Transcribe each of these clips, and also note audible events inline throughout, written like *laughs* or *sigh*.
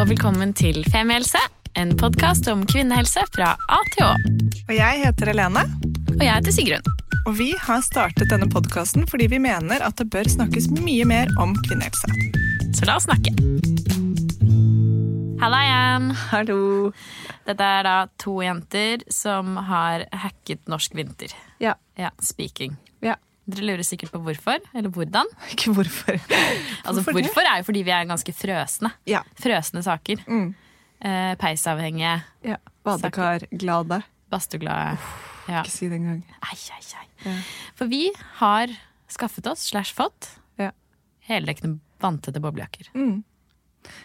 og velkommen til Femihelse, en podkast om kvinnehelse fra A til Å. Og jeg heter Helene, Og jeg heter Sigrun. og vi har startet denne podkasten fordi vi mener at det bør snakkes mye mer om kvinnehelse. Så la oss snakke. Halla igjen. Hallo. Dette er da to jenter som har hacket norsk vinter. Ja. Ja, speaking. ja. Dere lurer sikkert på hvorfor, eller hvordan. *laughs* Ikke hvorfor. *laughs* Altså, Hvorfor hvorfor, er jo fordi vi er ganske frøsne. Ja. Frøsne saker. Mm. Eh, peisavhengige, ja. Badekar, glade. badstueglade. Ja. Ikke si det engang. Ei, ei, ei. Ja. For vi har skaffet oss, slash fått, Ja. heldekkende vantete boblejakker. Mm.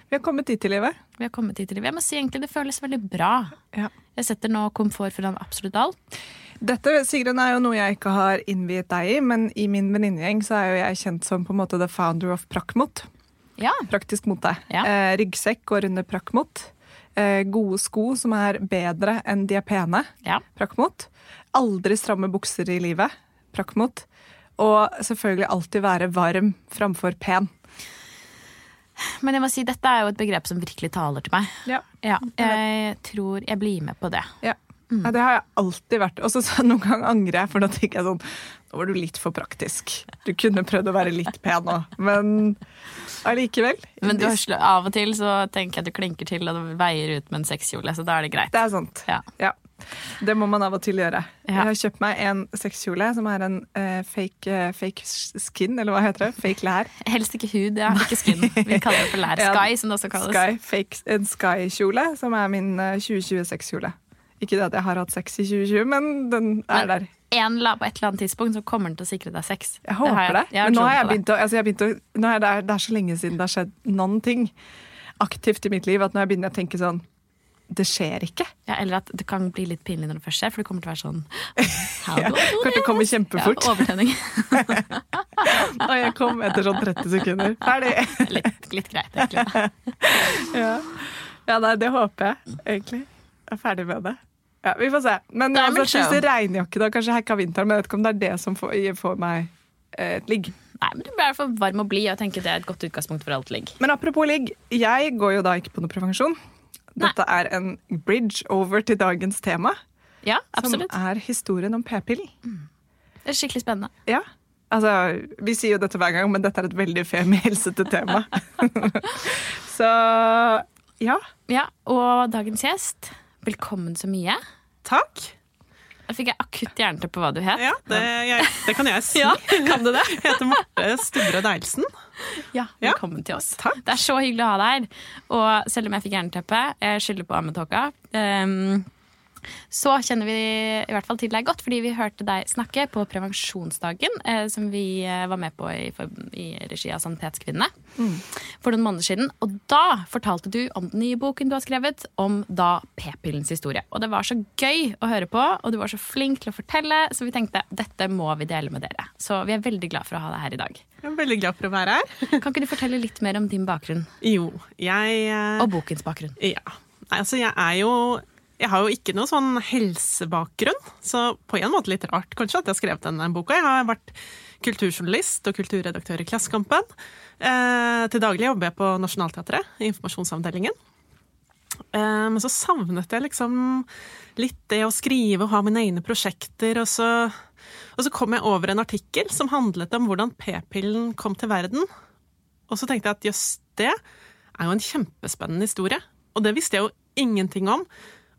Vi har kommet dit i livet. Vi har kommet dit i livet. Jeg må si egentlig det føles veldig bra. Ja. Jeg setter nå komfort foran absolutt alt. Dette Sigrun, er jo noe jeg ikke har innviet deg i, men i min venninnegjeng så er jo jeg kjent som på en måte the founder of Prakmot. Ja. Praktisk mote. Ja. Eh, ryggsekk går under Prakmot. Eh, gode sko som er bedre enn de er pene. ja. Prakmot. Aldri stramme bukser i livet. Prakmot. Og selvfølgelig alltid være varm framfor pen. Men jeg må si, dette er jo et begrep som virkelig taler til meg. Ja. Ja, jeg tror jeg blir med på det. Ja. Ja, det har jeg alltid vært. Og så noen ganger angrer jeg, for da tenker jeg sånn Nå var du litt for praktisk. Du kunne prøvd å være litt pen òg, men allikevel. Men du, av og til så tenker jeg at du klinker til og du veier ut med en sexkjole, så da er det greit. Det er sant. Ja. Ja. Det må man av og til gjøre. Ja. Jeg har kjøpt meg en sexkjole som er en uh, fake, uh, fake skin, eller hva heter det? Fake lær. *laughs* Helst ikke hud, ja, ikke skin. Vi kaller det for lær. *laughs* Sky, som det også kalles. Sky, fake, en Sky-kjole, som er min uh, 2026-kjole. Ikke det at jeg har hatt sex i 2020, men den er Men- der. En, la- på et eller annet tidspunkt så kommer den til å sikre deg sex. Jeg håper det. jeg har Men nå har jeg begynt å, altså jeg begynt å er det, det er så lenge siden det har skjedd noen ting aktivt i mitt liv at nå har jeg begynt å tenke sånn Det skjer ikke. Ja, eller at det kan bli litt pinlig når det først skjer, for det kommer til å være sånn *laughs* Ja, do I kommer kjempefort. Ja, overtenning. *laughs* Og jeg kom etter sånn 30 sekunder. Ferdig. *laughs* litt, litt greit, egentlig. Ja, ja nei, det håper jeg egentlig. Jeg er ferdig med det. Ja, Vi får se. Men Det er altså, jeg synes regnjakke da, kanskje hekka vinteren, men jeg vet ikke om det er det som får, får meg eh, et ligg. Nei, men Du blir i hvert fall varm og blid, jeg tenker det er et godt utgangspunkt for alt ligg. Men apropos ligg, jeg går jo da ikke på noe prevensjon. Dette er en bridge over til dagens tema, Ja, absolutt. som er historien om p-pillen. Det er skikkelig spennende. Ja. Altså, vi sier jo dette hver gang, men dette er et veldig femihelsete tema. *laughs* *laughs* Så ja, Ja, Og dagens gjest, velkommen så mye. Takk. Da fikk jeg akutt jernteppe på hva du het. Ja, det, jeg, det kan jeg si. Ja, kan du det? Jeg heter Marte Stubre Deilsen. Ja, Ja. velkommen til oss. Takk. Det er så hyggelig å ha deg her. Og selv om jeg fikk jernteppe, jeg skylder på ammetåka, um, så kjenner vi i hvert fall til deg godt, fordi vi hørte deg snakke på prevensjonsdagen, eh, som vi eh, var med på i, for, i regi av Sanitetskvinnene for noen måneder siden. Og da fortalte du om den nye boken du har skrevet, om da p-pillens historie. Og det var så gøy å høre på, og du var så flink til å fortelle, så vi tenkte dette må vi dele med dere. Så vi er veldig glad for å ha deg her i dag. Jeg er veldig glad for å være her. *laughs* Kan ikke du fortelle litt mer om din bakgrunn? Jo, jeg eh, Og bokens bakgrunn. Ja. Nei, altså, jeg er jo jeg har jo ikke noe sånn helsebakgrunn, så på en måte litt rart kanskje at jeg har skrevet denne boka. Jeg har vært kulturjournalist og kulturredaktør i Klassekampen. Eh, til daglig jobber jeg på Nationaltheatret, i informasjonsavdelingen. Eh, men så savnet jeg liksom litt det å skrive og ha mine egne prosjekter, og så, og så kom jeg over en artikkel som handlet om hvordan p-pillen kom til verden. Og så tenkte jeg at jøss, det er jo en kjempespennende historie. Og det visste jeg jo ingenting om.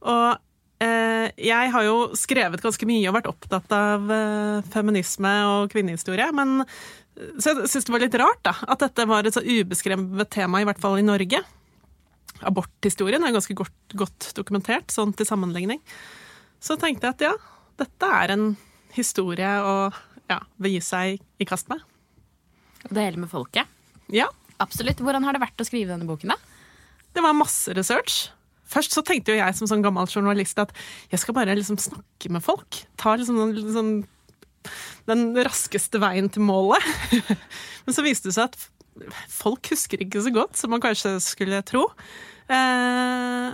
Og eh, jeg har jo skrevet ganske mye og vært opptatt av eh, feminisme og kvinnehistorie, men så jeg syns det var litt rart da, at dette var et så ubeskrevet tema, i hvert fall i Norge. Aborthistorien er ganske godt, godt dokumentert, sånn til sammenligning. Så tenkte jeg at ja, dette er en historie å ja, gi seg i kast med. Og det gjelder med folket. Ja, Absolutt. Hvordan har det vært å skrive denne boken, da? Det var masse research. Først så tenkte jo jeg som sånn gammel journalist at jeg skal bare liksom snakke med folk. Ta liksom den, sånn, den raskeste veien til målet. *laughs* Men så viste det seg at folk husker ikke så godt som man kanskje skulle tro. Eh,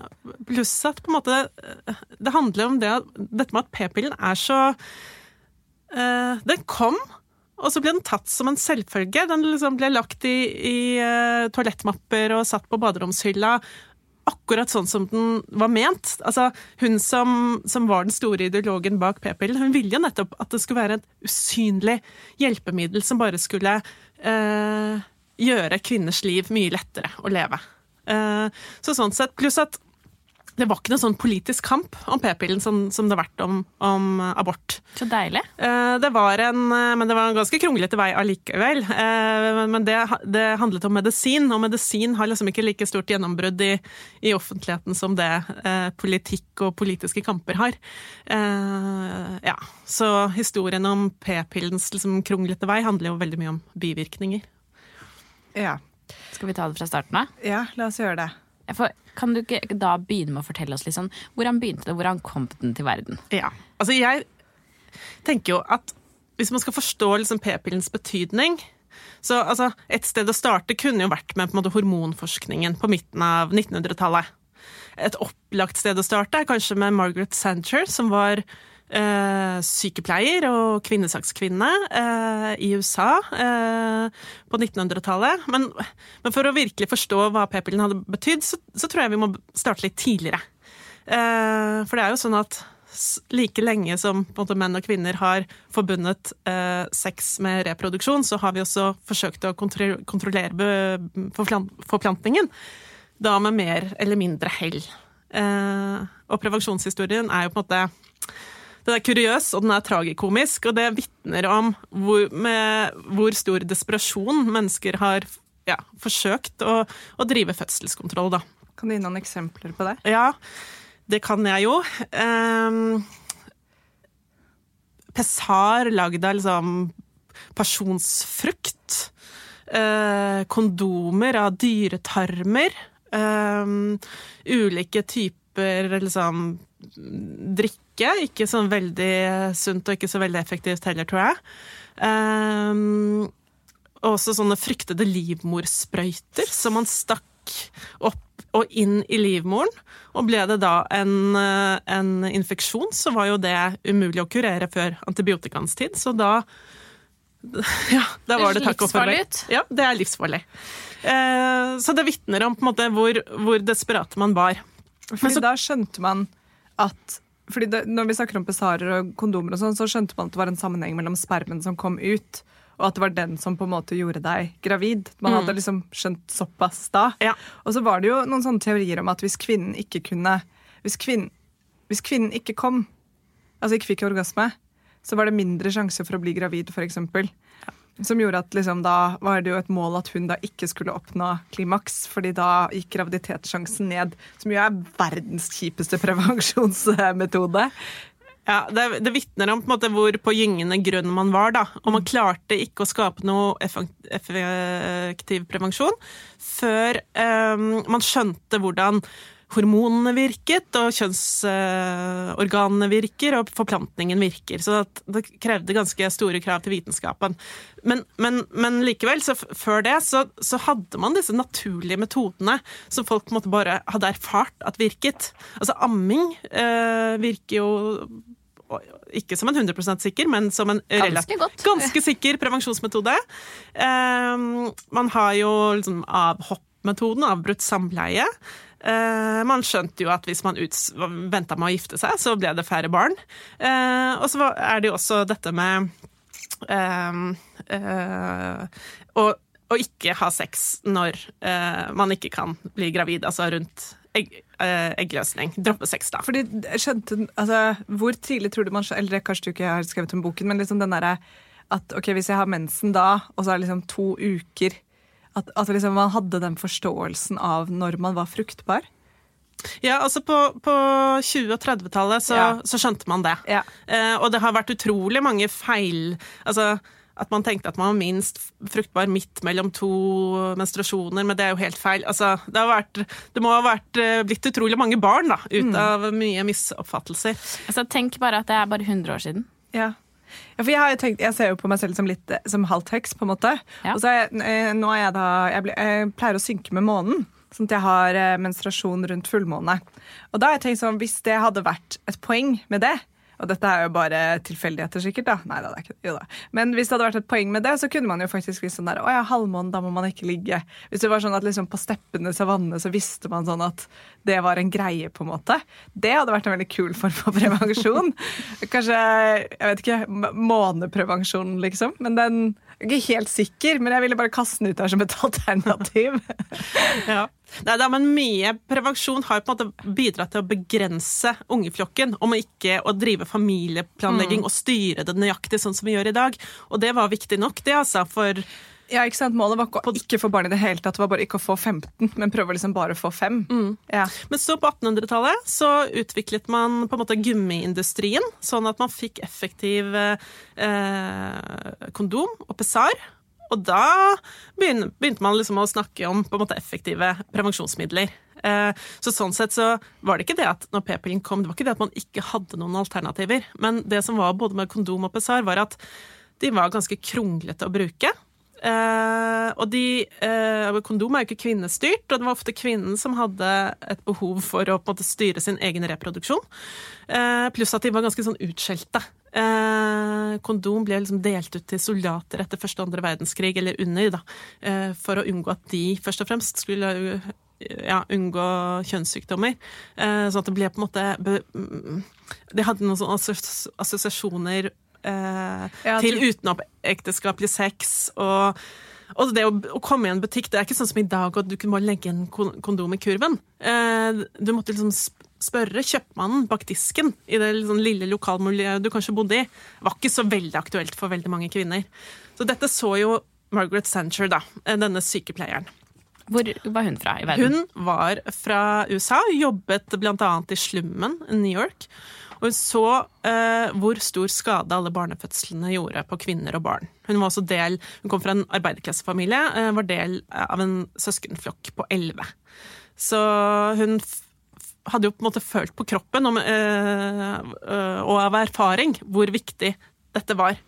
pluss at på en måte eh, Det handler om det dette med at p-pillen er så eh, Den kom og så ble den tatt som en selvfølge. Den liksom ble lagt i, i uh, toalettmapper og satt på baderomshylla. Akkurat sånn som den var ment. Altså, hun som, som var den store ideologen bak p-pillen, hun ville jo nettopp at det skulle være et usynlig hjelpemiddel som bare skulle eh, gjøre kvinners liv mye lettere å leve. Eh, så sånn sett, Pluss at det var ikke noen sånn politisk kamp om p-pillen som, som, det har vært om, om abort. Så deilig. Eh, det var en, eh, men det var en ganske kronglete vei allikevel. Eh, men det, det, handlet om medisin, og medisin har liksom ikke like stort gjennombrudd i, i offentligheten som det politikk og politiske kamper har. Ja, Så historien om p-pillens liksom kronglete vei handler jo veldig mye om bivirkninger. Ja. Skal vi ta det fra starten av? Ja, la oss gjøre det. For, kan du ikke da begynne med å fortelle oss litt sånn, hvordan begynte det, hvordan kom den til verden? Ja, altså jeg tenker jo at hvis man skal forstå liksom p-pillens betydning så altså, Et sted å starte kunne jo vært med på en måte, hormonforskningen på midten av 1900-tallet. Et opplagt sted å starte er kanskje med Margaret Sancher, som var eh, sykepleier og kvinnesakskvinne eh, i USA eh, på 1900-tallet. Men, men, for å virkelig forstå hva p-pillen hadde betydd, så, så, tror jeg vi må starte litt tidligere. Eh, for det er jo sånn at like lenge som måte, menn og kvinner har forbundet eh, sex med reproduksjon, så har vi også forsøkt å kontrollere forplantningen. Da med mer eller mindre hell. Eh, og prevensjonshistorien er jo på en måte den er kuriøs, og den er tragikomisk, og det vitner om hvor, med, hvor, stor desperasjon mennesker har ja, forsøkt å, å, drive fødselskontroll, da. Kan du gi noen eksempler på det? Ja, det kan jeg jo. Um, Pessar lagd av liksom pasjonsfrukt. Eh, kondomer av dyretarmer. Eh, ulike typer liksom drikke ikke. Sånn veldig sunt og ikke så veldig effektivt heller, tror jeg. Um, også sånne fryktede livmorsprøyter som man stakk opp og inn i livmoren. Og ble det da en, en infeksjon, så var jo det umulig å kurere før antibiotikaens tid. Så da *laughs* Ja, da var det takk og farvel. Ja, det er livsfarlig. Uh, så det vitner om på en måte hvor, hvor desperat man var. Så, da skjønte man at fordi det, Når vi snakker om pessarer og kondomer, og sånn, så skjønte man at det var en sammenheng mellom spermen som kom ut, og at det var den som på en måte gjorde deg gravid. Man mm. hadde liksom skjønt såpass da. Ja. Og så var det jo noen sånne teorier om at hvis kvinnen ikke kunne Hvis kvinnen, hvis kvinnen ikke kom, altså ikke fikk orgasme, så var det mindre sjanse for å bli gravid, f.eks. Som gjorde at liksom, da var det jo et mål at hun da ikke skulle oppnå klimaks, fordi da gikk graviditetssjansen ned. Som jo er verdens kjipeste *laughs* prevensjonsmetode. Ja, Det, det vitner om på, en måte, hvor på gyngende grunn man var. da, Og man klarte ikke å skape noe effektiv prevensjon før um, man skjønte hvordan hormonene virket, og kjønnsorganene virker, og forplantningen virker. Så det krevde ganske store krav til vitenskapen. Men, men, men likevel, så før det, så, så, hadde man disse naturlige metodene som folk måtte bare hadde erfart at virket. Altså amming eh, virker jo ikke som en 100 sikker, men som en ganske, ganske sikker prevensjonsmetode. Eh, man har jo liksom avhoppmetoden, avbrutt samleie. Uh, man skjønte jo at hvis man venta med å gifte seg, så ble det færre barn. Uh, og så er det jo også dette med uh, å, å, ikke ha sex når man ikke kan bli gravid, altså rundt egg, eggløsning. Droppe sex, da. Fordi skjønte, altså, Hvor tidlig tror du man Eller kanskje du ikke har skrevet om boken, men liksom den derre at ok, hvis jeg har mensen da, og så er det liksom to uker at, at liksom man hadde den forståelsen av når man var fruktbar? Ja, altså på, på 20- og 30-tallet så, ja. så, skjønte man det. Ja. Eh, og det har vært utrolig mange feil Altså at man tenkte at man var minst fruktbar midt mellom to menstruasjoner, men det er jo helt feil. Altså, det, vært, det, må ha vært eh, blitt utrolig mange barn da, ut mm. av mye misoppfattelser. Altså, tenk bare at det er bare 100 år siden. Ja. Ja, for jeg, tenkt, jeg, ser jo på meg selv som litt som halvt heks, på en måte. Ja. Og så er, eh, nå er jeg da jeg, ble, jeg, pleier å synke med månen. Sånn at jeg har eh, menstruasjon rundt fullmåne. Og da har jeg tenkt sånn, hvis det hadde vært et poeng med det, Og dette er jo bare tilfeldigheter, sikkert. da. Nei det er ikke jo da. Men hvis det hadde vært et poeng med det, så kunne man jo faktisk visst sånn der Å ja, halvmåne, da må man ikke ligge. Hvis det var sånn at liksom på steppene, savannene, så visste man sånn at det var en greie, på en måte. Det hadde vært en veldig kul form for prevensjon. Kanskje, jeg vet ikke, måneprevensjon, liksom. Men den jeg er ikke helt sikker, men jeg ville bare kaste den ut der som et *laughs* alternativ. *laughs* ja. Nei, da, men Mye prevensjon har på en måte bidratt til å begrense ungeflokken, om ikke å drive familieplanlegging mm. og styre det nøyaktig sånn som vi gjør i dag. Og det var viktig nok, det, altså, for ja, ikke sant? Målet var ikke å ikke få barn i det hele tatt, det var bare ikke å få 15, men prøve liksom bare å få 5. Mm. Ja. Men så på 1800-tallet så utviklet man på en måte gummiindustrien, sånn at man fikk effektiv eh, kondom og pessar. Og da begynte man liksom å snakke om på en måte effektive prevensjonsmidler. Eh, så sånn sett så var det ikke det at når p-pillen kom, det var ikke det at man ikke hadde noen alternativer. Men det som var både med kondom og pessar, var at de var ganske kronglete å bruke. Uh, og de, uh, Kondom er jo ikke kvinnestyrt, og det var ofte kvinnen som hadde et behov for å måte, styre sin egen reproduksjon. Uh, pluss at de var ganske sånn utskjelte. kondom ble liksom delt ut til soldater etter første og andre verdenskrig, eller under, da, for å unngå at de først og fremst skulle ja, unngå kjønnssykdommer. sånn at det ble på en måte mm, Det hadde noen sånne assosiasjoner eh, ja, til utenomekteskapelig sex. Og, og det å, å, komme i en butikk Det er ikke sånn som i dag at du kunne bare legge en kondom i kurven. Eh, du måtte liksom spørre kjøpmannen bak disken i det liksom lille lokalmiljøet du kanskje bodde i. Var ikke så veldig aktuelt for veldig mange kvinner. Så dette så jo Margaret Sancher, da, eh, denne sykepleieren. Hvor var hun fra i verden? Hun var fra USA, jobbet bl.a. i slummen i New York. Og hun så eh, hvor stor skade alle barnefødslene gjorde på kvinner og barn. Hun var også del, hun kom fra en arbeiderklassefamilie, eh, var del av en søskenflokk på elleve. Så hun hadde jo på en måte følt på kroppen om, eh, og av erfaring hvor viktig dette var.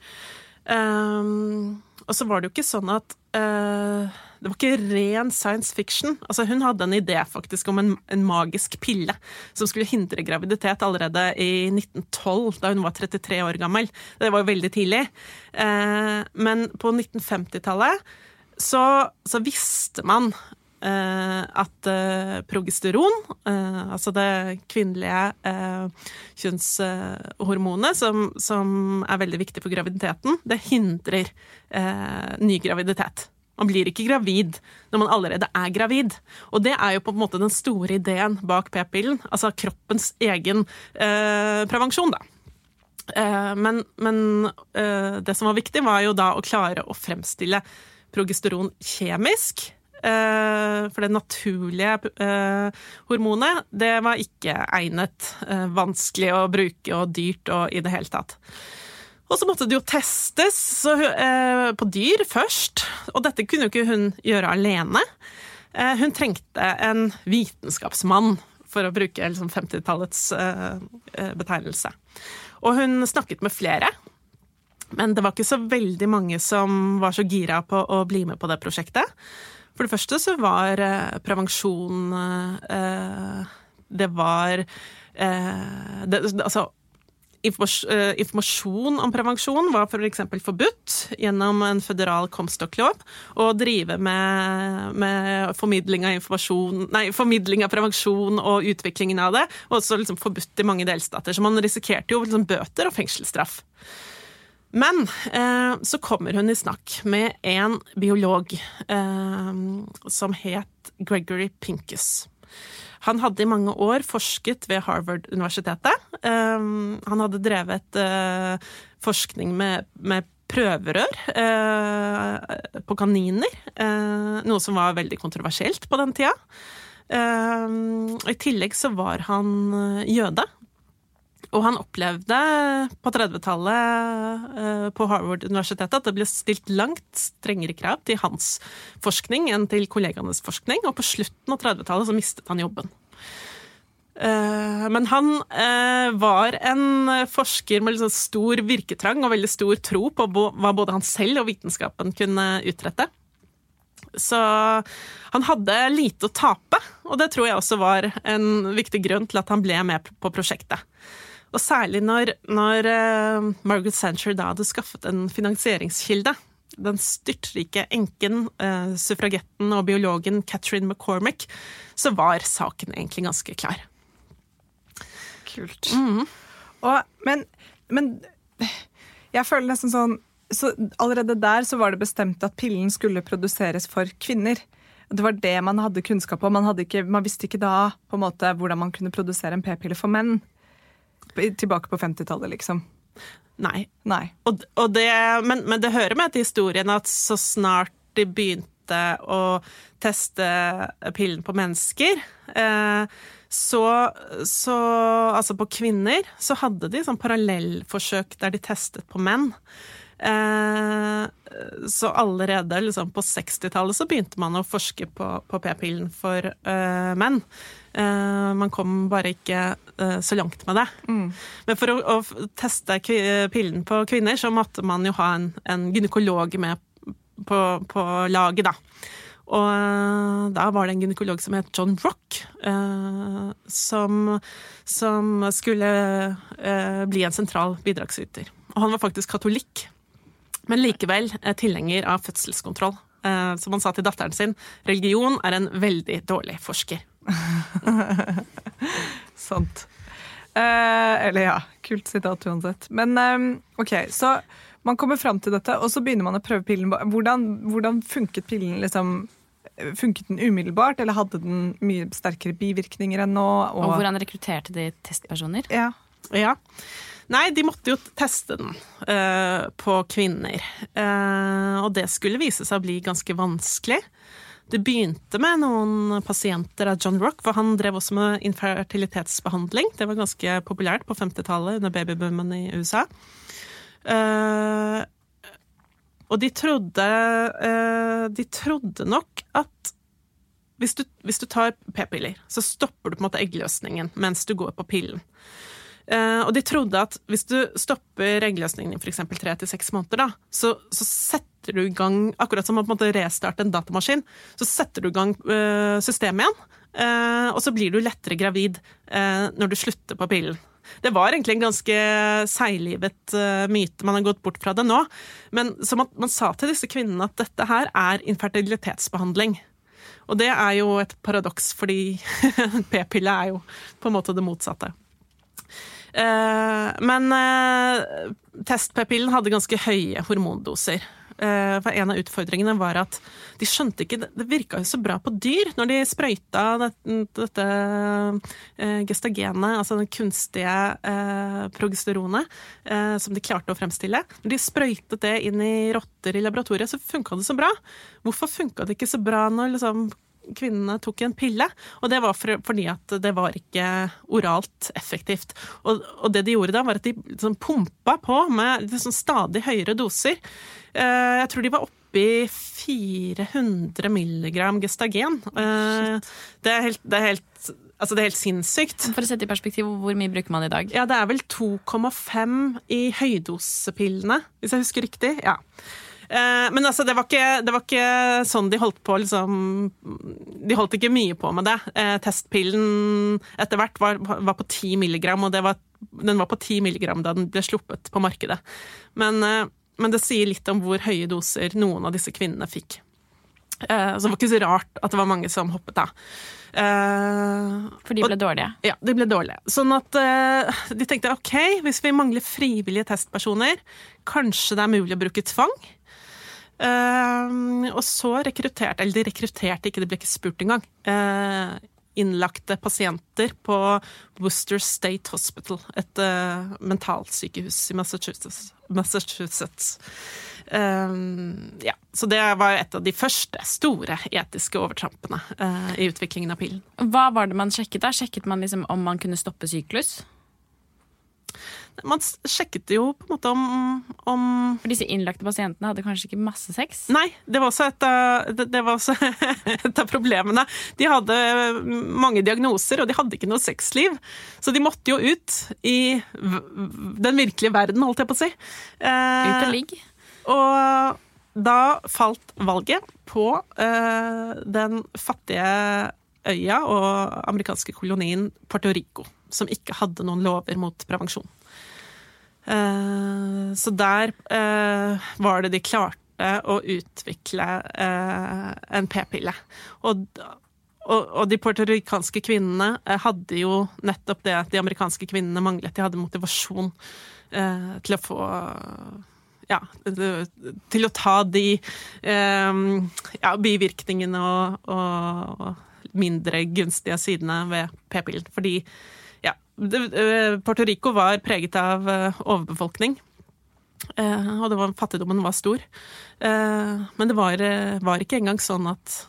Um, og så var det jo ikke sånn at uh, Det var ikke ren science fiction. Altså, hun hadde en idé faktisk om en, en, magisk pille som skulle hindre graviditet allerede i 1912, da hun var 33 år gammel. Det var jo veldig tidlig. Eh, men på 1950-tallet så, så, visste man eh, at eh, progesteron, uh, altså det kvinnelige kjønnshormonet som, som, er veldig viktig for graviditeten, det hindrer ny graviditet. Man blir ikke gravid når man allerede er gravid. Og det er jo på en måte den store ideen bak p-pillen, altså kroppens egen prevensjon, da. men, men det som var viktig, var jo da å klare å fremstille progesteron kjemisk Eh, for det naturlige eh, hormonet, det var ikke egnet. Eh, vanskelig å bruke og dyrt og i det hele tatt. Og så måtte det jo testes så, på dyr først, og dette kunne jo ikke hun gjøre alene. Hun trengte en vitenskapsmann, for å bruke liksom 50-tallets betegnelse. Og hun snakket med flere. Men det var ikke så veldig mange som var så gira på å bli med på det prosjektet. For det første så var eh, prevensjon eh, Det var eh, det, Altså Informasjon om prevensjon var f.eks. For forbudt gjennom en føderal Comstock-lov. Å drive med, med, formidling av Nei, formidling av prevensjon og utviklingen av det. Og også liksom forbudt i mange delstater. Så man risikerte jo liksom bøter og fengselsstraff. Men eh, så kommer hun i snakk med en biolog eh, som het Gregory Pincus. Han hadde i mange år forsket ved Harvard-universitetet. Um, han hadde drevet uh, forskning med, med prøverør uh, på kaniner, uh, noe som var veldig kontroversielt på den tida. I tillegg så var han jøde, og han opplevde på 30-tallet eh, på Harvard-universitetet at det ble stilt langt strengere krav til hans forskning enn til kollegaenes forskning, og på slutten av 30-tallet så mistet han jobben. Eh, men han eh, var en forsker med liksom stor virketrang og veldig stor tro på hva både han selv og vitenskapen kunne utrette. Så han hadde lite å tape, og det tror jeg også var en viktig grunn til at han ble med på prosjektet. Og særlig når, når uh, Margaret Sancher da hadde skaffet en finansieringskilde. Den styrtrike enken, uh, suffragetten og biologen Catherine McCormick, så var saken egentlig ganske klar. Kult. Mm. Og, men, men jeg føler nesten sånn så Allerede der så var det bestemt at pillen skulle produseres for kvinner. Det var det man hadde kunnskap om. Man, ikke, man visste ikke da på en måte hvordan man kunne produsere en p-pille for menn tilbake på 50-tallet, liksom. Nei. Nei. Og, og det, men, men, det hører med til historien at så snart de begynte å teste pillen på mennesker, eh, så, så, Altså på kvinner, så hadde de sånn parallellforsøk der de testet på menn. Eh, så allerede liksom, på 60-tallet så begynte man å forske på, på p-pillen for eh, menn. Uh, man kom bare ikke så langt med det. Mm. Men for å, å teste pillen på kvinner, så måtte man jo ha en, en gynekolog med på, på laget, da. Og da var det en gynekolog som het John Rock, eh, som, som, skulle eh, bli en sentral bidragsyter. Og han var faktisk katolikk men likevel tilhenger av fødselskontroll. Eh, som han sa til datteren sin, religion er en veldig dårlig forsker. *laughs* Sant. Eh, eller ja, kult sitat uansett. Men eh, OK, så man kommer fram til dette, og så begynner man å prøve pillen. Hvordan, hvordan funket pillen? liksom Funket den umiddelbart, eller hadde den mye sterkere bivirkninger enn nå? Og, og hvordan rekrutterte de testpersoner? Ja. ja. Nei, de måtte jo teste den uh, på kvinner. Uh, og det skulle vise seg å bli ganske vanskelig. Det begynte med noen pasienter av John Rock, for han drev også med infertilitetsbehandling. Det var ganske populært på 50-tallet under babyboomen i USA. Uh, og de trodde De trodde nok at hvis du, hvis du tar p-piller, så stopper du på en måte eggløsningen mens du går på pillen. Uh, og de trodde at hvis du stopper eggløsningen i f.eks. tre til seks måneder, da, så, så, setter du i gang Akkurat som å på en måte restarte en datamaskin, så setter du i gang uh, systemet igjen. Uh, og så blir du lettere gravid når du slutter på pillen. Det var egentlig en ganske seiglivet myte, man har gått bort fra det nå. Men så man, man sa til disse kvinnene at dette her er infertilitetsbehandling. Og det er jo et paradoks, fordi *laughs* p-pille er jo på en måte det motsatte. Eh, men testpepillen hadde ganske høye hormondoser. Eh, for en av utfordringene var at de skjønte ikke Det virka jo så bra på dyr når de sprøyta dette gestagenet, altså det kunstige progesteronet, som de klarte å fremstille. Når de sprøytet det inn i rotter i laboratoriet, så funka det så bra. Hvorfor funka det ikke så bra når liksom kvinnene tok en pille. Og det var for, fordi at det var ikke oralt effektivt. Og, og det de gjorde da, var at de liksom pumpa på med liksom stadig høyere doser. Eh, jeg tror de var oppe i 400 milligram gestagen. Eh, det er helt, det er helt Altså, det er helt sinnssykt. For å sette i perspektiv, hvor mye bruker man i dag? Ja, Det er vel 2,5 i høydosepillene, hvis jeg husker riktig. Ja. Eh, men altså, det var, ikke, det var, ikke, sånn de holdt på, liksom De holdt ikke mye på med det. Eh, testpillen etter hvert var, var på 10 milligram, og var, den var på 10 milligram da den ble sluppet på markedet. Men, eh, men, det sier litt om hvor høye doser noen av disse kvinnene fikk. Så det var ikke så rart at det var mange som hoppet av. For de ble og, dårlige? Ja, de ble dårlige. Sånn at de tenkte ok, hvis vi mangler frivillige testpersoner, kanskje det er mulig å bruke tvang? Uh, og så rekrutterte Eller de rekrutterte ikke, de ble ikke spurt engang. Uh, innlagte pasienter på Worcester State Hospital, et uh, mentalsykehus i Massachusetts. Massachusetts. ja, så det var et av de første store etiske overtrampene i utviklingen av pillen. Hva var det man sjekket da? Sjekket man liksom om man kunne stoppe syklus? Man sjekket jo på en måte om, om For disse innlagte pasientene hadde kanskje ikke masse sex? Nei, det var også et av, det var også *laughs* et av problemene. De hadde mange diagnoser, og de hadde ikke noe sexliv. Så de måtte jo ut i den virkelige verden, holdt jeg på å si. Eh, ut og ligg. Og da falt valget på eh, den fattige øya og amerikanske kolonien Puerto Rico. som ikke hadde noen lover mot prevensjon. Eh, så der uh, var det de klarte å utvikle uh, en p-pille. Og, og, og, de puertoricanske kvinnene hadde jo nettopp det de amerikanske kvinnene manglet. De hadde motivasjon til å få ja, til å ta de ja, bivirkningene og, og mindre gunstige sidene ved p-pillen. Fordi Puerto Rico var preget av eh, overbefolkning. Eh, og var, fattigdommen var stor. Men det var, var, ikke engang sånn at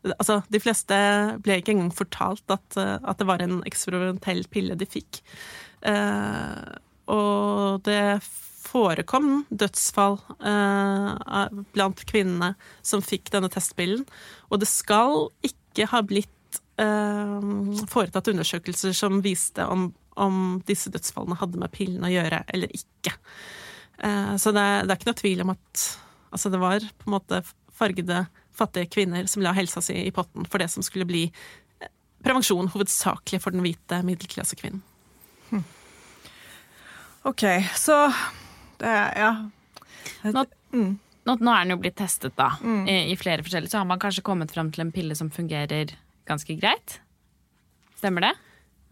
Altså, de fleste ble ikke engang fortalt at, at det var en eksperimentell pille de fikk. Og det forekom dødsfall blant kvinnene som fikk denne testpillen. Og det skal ikke ha blitt Eh, foretatt undersøkelser som viste om, om, disse dødsfallene hadde med pillen å gjøre eller ikke. Eh, så det, det, er ikke noe tvil om at altså det var på en måte fargede, fattige kvinner som la helsa si i potten for det som skulle bli eh, prevensjon hovedsakelig for den hvite middelklassekvinnen. Hm. OK, så det, Ja. Nå, mm. nå, nå, er den jo blitt testet, da, mm. i, i flere forskjellige. Så har man kanskje kommet fram til en pille som fungerer ganske greit. Stemmer det?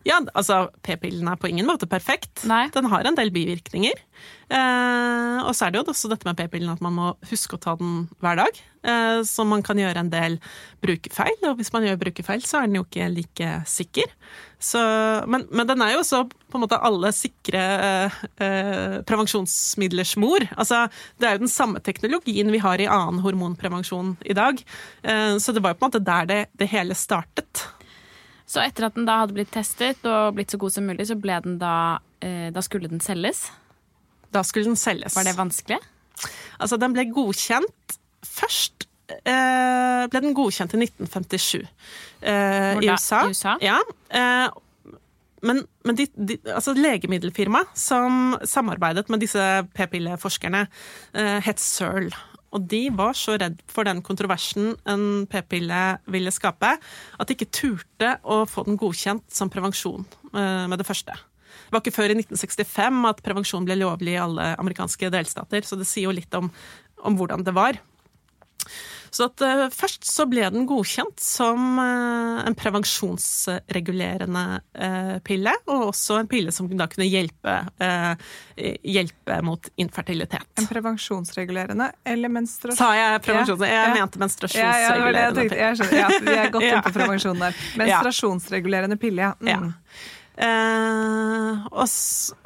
Ja, altså P-pillen er på ingen måte perfekt. Nei. Den har en del bivirkninger. Eh, og så er det jo også dette med P-pillen at man må huske å ta den hver dag. Eh, så man kan gjøre en del brukerfeil, og hvis man gjør brukerfeil, så er den jo ikke like sikker. Så, men, men, den er jo også på en måte alle sikre eh, prevensjonsmidlers mor. Altså, det er jo den samme teknologien vi har i annen hormonprevensjon i dag. Eh, så det var jo på en måte der det, det hele startet. Så etter at den da hadde blitt testet og blitt så god som mulig, så ble den da eh, Da skulle den selges? Da skulle den selges. Var det vanskelig? Altså, den ble godkjent først eh, ble den godkjent i 1957 eh, i USA. I USA? Ja. Eh, men, men de, de, altså legemiddelfirmaet som samarbeidet med disse p-pilleforskerne, eh, het Searle. Og de var så redd for den kontroversen en p-pille ville skape, at de ikke turte å få den godkjent som prevensjon eh, med det første. Det var ikke før i 1965 at prevensjon ble lovlig i alle amerikanske delstater, så det sier jo litt om, om hvordan det var. Så at, uh, først så ble den godkjent som uh, en prevensjonsregulerende uh, pille, og også en pille som da kunne hjelpe, hjelpe mot infertilitet. En prevensjonsregulerende eller menstruasjon? Sa jeg prevensjon? Ja. Jeg ja. mente menstruasjonsregulerende ja, ja, pille. Ja, vi er godt *laughs* inne på prevensjon der. Menstruasjonsregulerende pille, ja. Mm. Eh, og,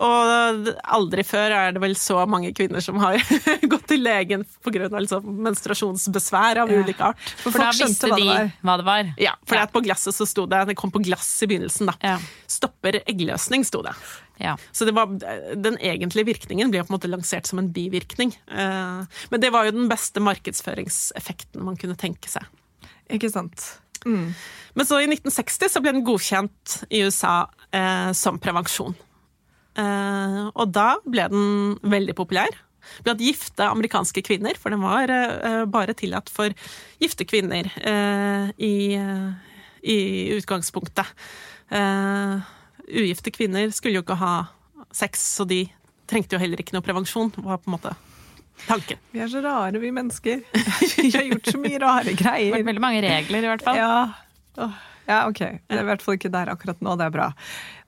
og, aldri før er det vel så mange kvinner som har *laughs* gått til legen pga. Liksom menstruasjonsbesvær av ja. ulik art. For, for da visste hva de det hva det var. Ja, for ja. på glasset så sto det Det kom på glass i begynnelsen, da. Ja. Stopper eggløsning, sto det. Ja. Så det var, den egentlige virkningen ble på en måte lansert som en bivirkning. Eh, men det var jo den beste markedsføringseffekten man kunne tenke seg. Ikke sant. Mm. Men så i 1960 så ble den godkjent i USA eh, som prevensjon. Eh, og da ble den veldig populær blant gifte amerikanske kvinner, for den var eh, bare tillatt for gifte kvinner eh, i, i, utgangspunktet. Eh, ugifte kvinner skulle jo ikke ha sex, så de trengte jo heller ikke noe prevensjon. var på en måte tanken. Vi er så rare, vi mennesker. *laughs* vi har gjort så mye rare *laughs* greier. Veldig mange regler, i hvert fall. Ja, ja ok. Det er i hvert fall ikke der akkurat nå. Det er bra.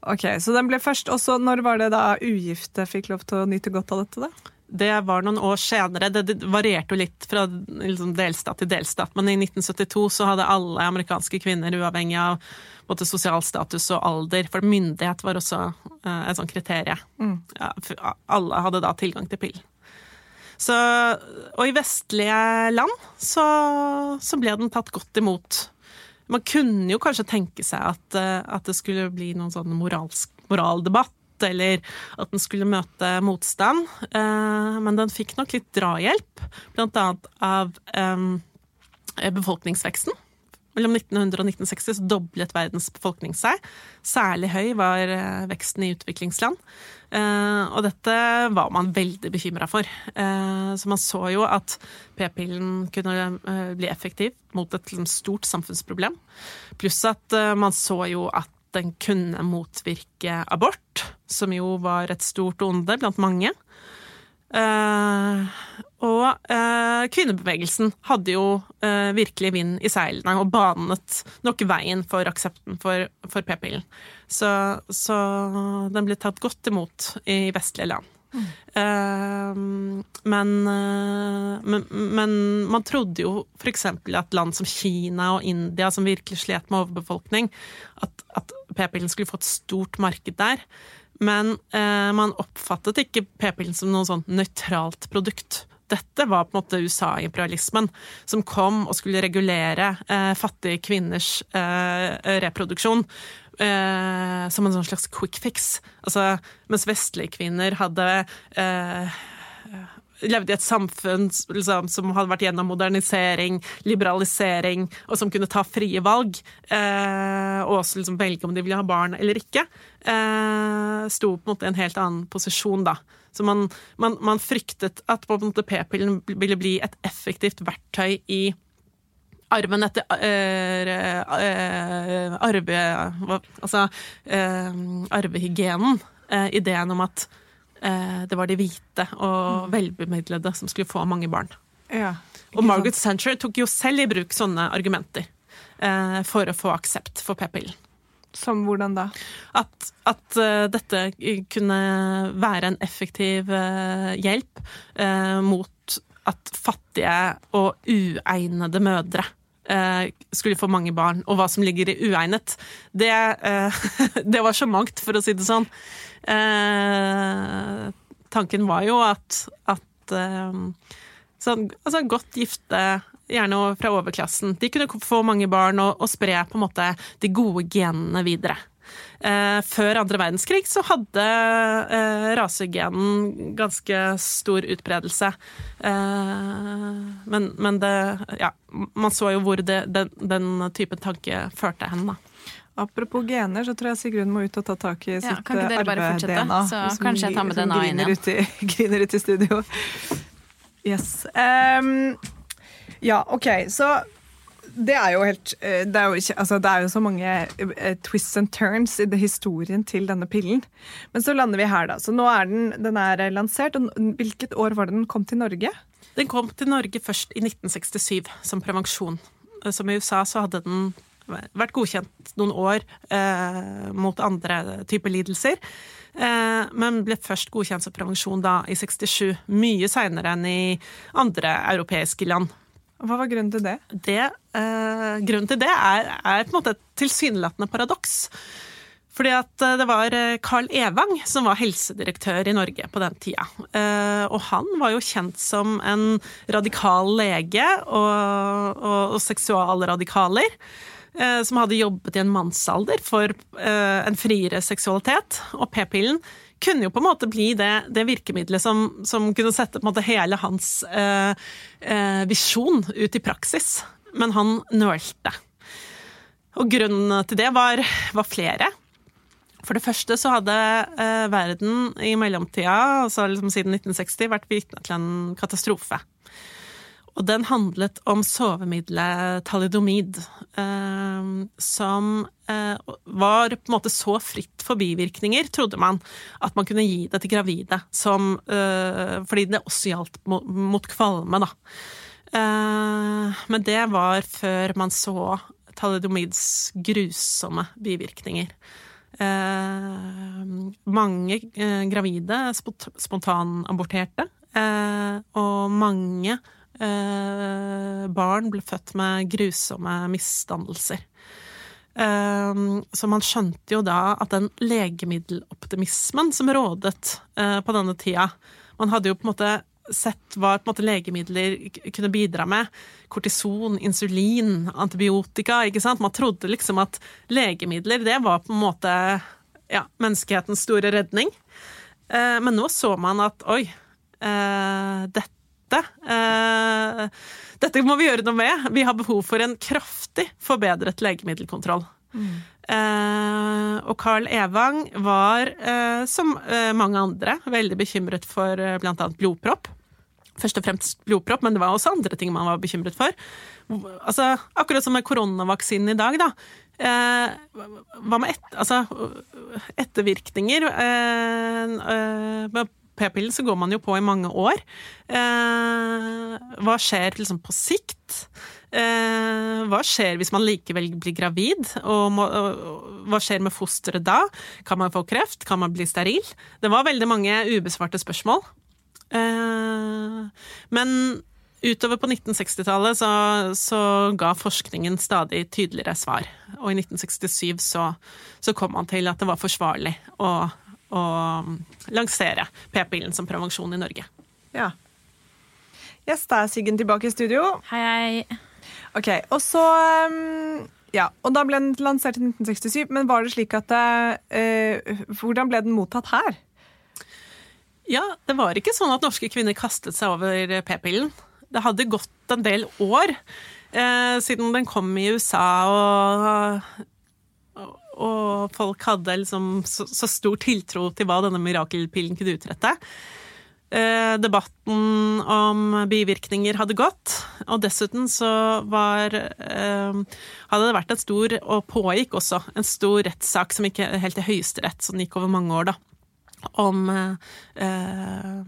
Ok, Så den ble først Og Når var det da ugifte fikk lov til å nyte godt av dette, da? Det var noen år senere. Det, det varierte jo litt fra liksom, delstat til delstat. Men i 1972 så hadde alle amerikanske kvinner, uavhengig av både sosial status og alder, for myndighet var også uh, et sånt kriterium. Mm. Ja, alle hadde da tilgang til pillen. Så, og i vestlige land så, så, ble den tatt godt imot. Man kunne jo kanskje tenke seg at, eh, at det skulle bli noen sånn moralsk, moraldebatt, eller at den skulle møte motstand. Eh, men den fikk nok litt drahjelp, blant annet av eh, befolkningsveksten. Mellom 1900 og 1960 så doblet verdens befolkning seg. Særlig høy var eh, veksten i utviklingsland. Eh, og dette var man veldig bekymra for. Eh, så man så jo at p-pillen kunne bli effektiv mot et liksom, stort samfunnsproblem. Pluss at man så jo at den kunne motvirke abort, som jo var et stort onde blant mange. Eh, og eh, kvinnebevegelsen hadde jo eh, virkelig vind i seilene og banet nok veien for aksepten for, for p-pillen. Så, så den ble tatt godt imot i vestlige land. Mm. Men, men, men, man trodde jo f.eks. at land som Kina og India, som virkelig slet med overbefolkning, at, at p-pillen skulle få et stort marked der. Men eh, man oppfattet ikke p-pillen som noe sånn nøytralt produkt. Dette var på en måte USA-imperialismen som kom og skulle regulere eh, fattige kvinners eh, reproduksjon. Eh, som en sånn slags quick fix. Altså, mens vestlige kvinner hadde eh, levde i et samfunn liksom, som hadde vært gjennom modernisering, liberalisering, og som kunne ta frie valg, eh, og også liksom velge om de ville ha barn eller ikke, eh, sto på en måte i en helt annen posisjon, da. Så man, man, man fryktet at p-pillen ville bli et effektivt verktøy i arven etter øh, øh, arve... Altså øh, arvehygienen. ideen om at det var de hvite og mm. velbemidlede som skulle få mange barn. Ja, og Margaret Sancher tok jo selv i bruk sånne argumenter eh, for å få aksept for p-pillen. Som hvordan da? At, at uh, dette kunne være en effektiv uh, hjelp uh, mot at fattige og uegnede mødre skulle få mange barn. Og hva som ligger i uegnet, det, *laughs* det var så mangt, for å si det sånn. Eh, tanken var jo at, at eh, sånn, altså godt gifte, gjerne fra overklassen, de kunne få mange barn og, og spre på en måte de gode genene videre. Eh, før andre verdenskrig så hadde eh, rasegenen ganske stor utbredelse. Eh, men, men, det Ja, man så jo hvor det, den, den typen tanke førte hen, da. Apropos gener, så tror jeg Sigrun må ut og ta tak i sitt ja, arve-DNA. Så kanskje jeg tar med DNA inn igjen. Ut i, *laughs* griner ut i studio. Yes. Um, ja, OK. Så det er jo helt eh, det er jo, ikke, altså det er jo så mange uh, twists and turns i historien til denne pillen. Men så lander vi her, da. Så nå er den, den er lansert. og Hvilket år var det den kom til Norge? Den kom til Norge først i 1967 som prevensjon. Som i USA så hadde den vært godkjent noen år eh, mot andre typer lidelser. Eh, men ble først godkjent som prevensjon da i 67, mye seinere enn i andre europeiske land. Hva var grunnen til det? det eh, grunnen til det er, er, på en måte et tilsynelatende paradoks. Fordi at eh, det var eh, Carl Evang som var helsedirektør i Norge på den tida. Eh, og han var jo kjent som en radikal lege og, og, og seksualradikaler. Eh, som hadde jobbet i en mannsalder for eh, en friere seksualitet. Og p-pillen kunne jo på en måte bli det, det virkemidlet som, som, kunne sette hele hans eh, eh, visjon ut i praksis. Men han nølte. Og grunnen til det var, var flere. For det første så hadde eh, verden i mellomtida, altså liksom siden 1960, vært vitne til en katastrofe. Og den handlet om sovemiddelet talidomid, eh, som eh, var på en måte så fritt for bivirkninger, trodde man, at man kunne gi det til gravide, som, eh, fordi det også gjaldt mot, kvalme, da. Men det var før man så talidomids grusomme bivirkninger. Mange gravide spontanaborterte, og mange Eh, barn ble født med grusomme misdannelser. Eh, så man skjønte jo da at den legemiddeloptimismen som rådet eh, på denne tida Man hadde jo på en måte sett hva måte legemidler kunne bidra med. Kortison, insulin, antibiotika. ikke sant? Man trodde liksom at legemidler det var på en måte ja, menneskehetens store redning. Men nå så man at oi, dette dette. Eh, dette må vi gjøre noe med. Vi har behov for en kraftig forbedret legemiddelkontroll. Mm. Eh, og Carl Evang var, eh, som eh, mange andre, veldig bekymret for eh, bl.a. blodpropp. Først og fremst blodpropp, men det var også andre ting man var bekymret for. Altså, akkurat som med koronavaksinen i dag, da. Eh, hva med et, altså, ettervirkninger? P-pillen så går man jo på i mange år. Eh, hva skjer liksom på sikt? Eh, hva skjer hvis man likevel blir gravid? Og, må, og hva skjer med fosteret da? Kan man få kreft? Kan man bli steril? Det var veldig mange ubesvarte spørsmål. Eh, men utover på 1960-tallet så, så, ga forskningen stadig tydeligere svar. Og i 1967 så, så kom man til at det var forsvarlig å, å lansere p-pillen som prevensjon i Norge. Ja. Yes, da er Siggen tilbake i studio. Hei, hei. Ok, og så um, Ja, og da ble den lansert i 1967, men var det slik at uh, Hvordan ble den mottatt her? Ja, det var ikke sånn at norske kvinner kastet seg over p-pillen. Det hadde gått en del år eh, siden den kom i USA, og, og folk hadde liksom så, så, stor tiltro til hva denne mirakelpillen kunne utrette. Eh, debatten om bivirkninger hadde gått, og dessuten så var eh, Hadde det vært en stor, og pågikk også, en stor rettssak som gikk helt til Høyesterett, som gikk over mange år, da om eh,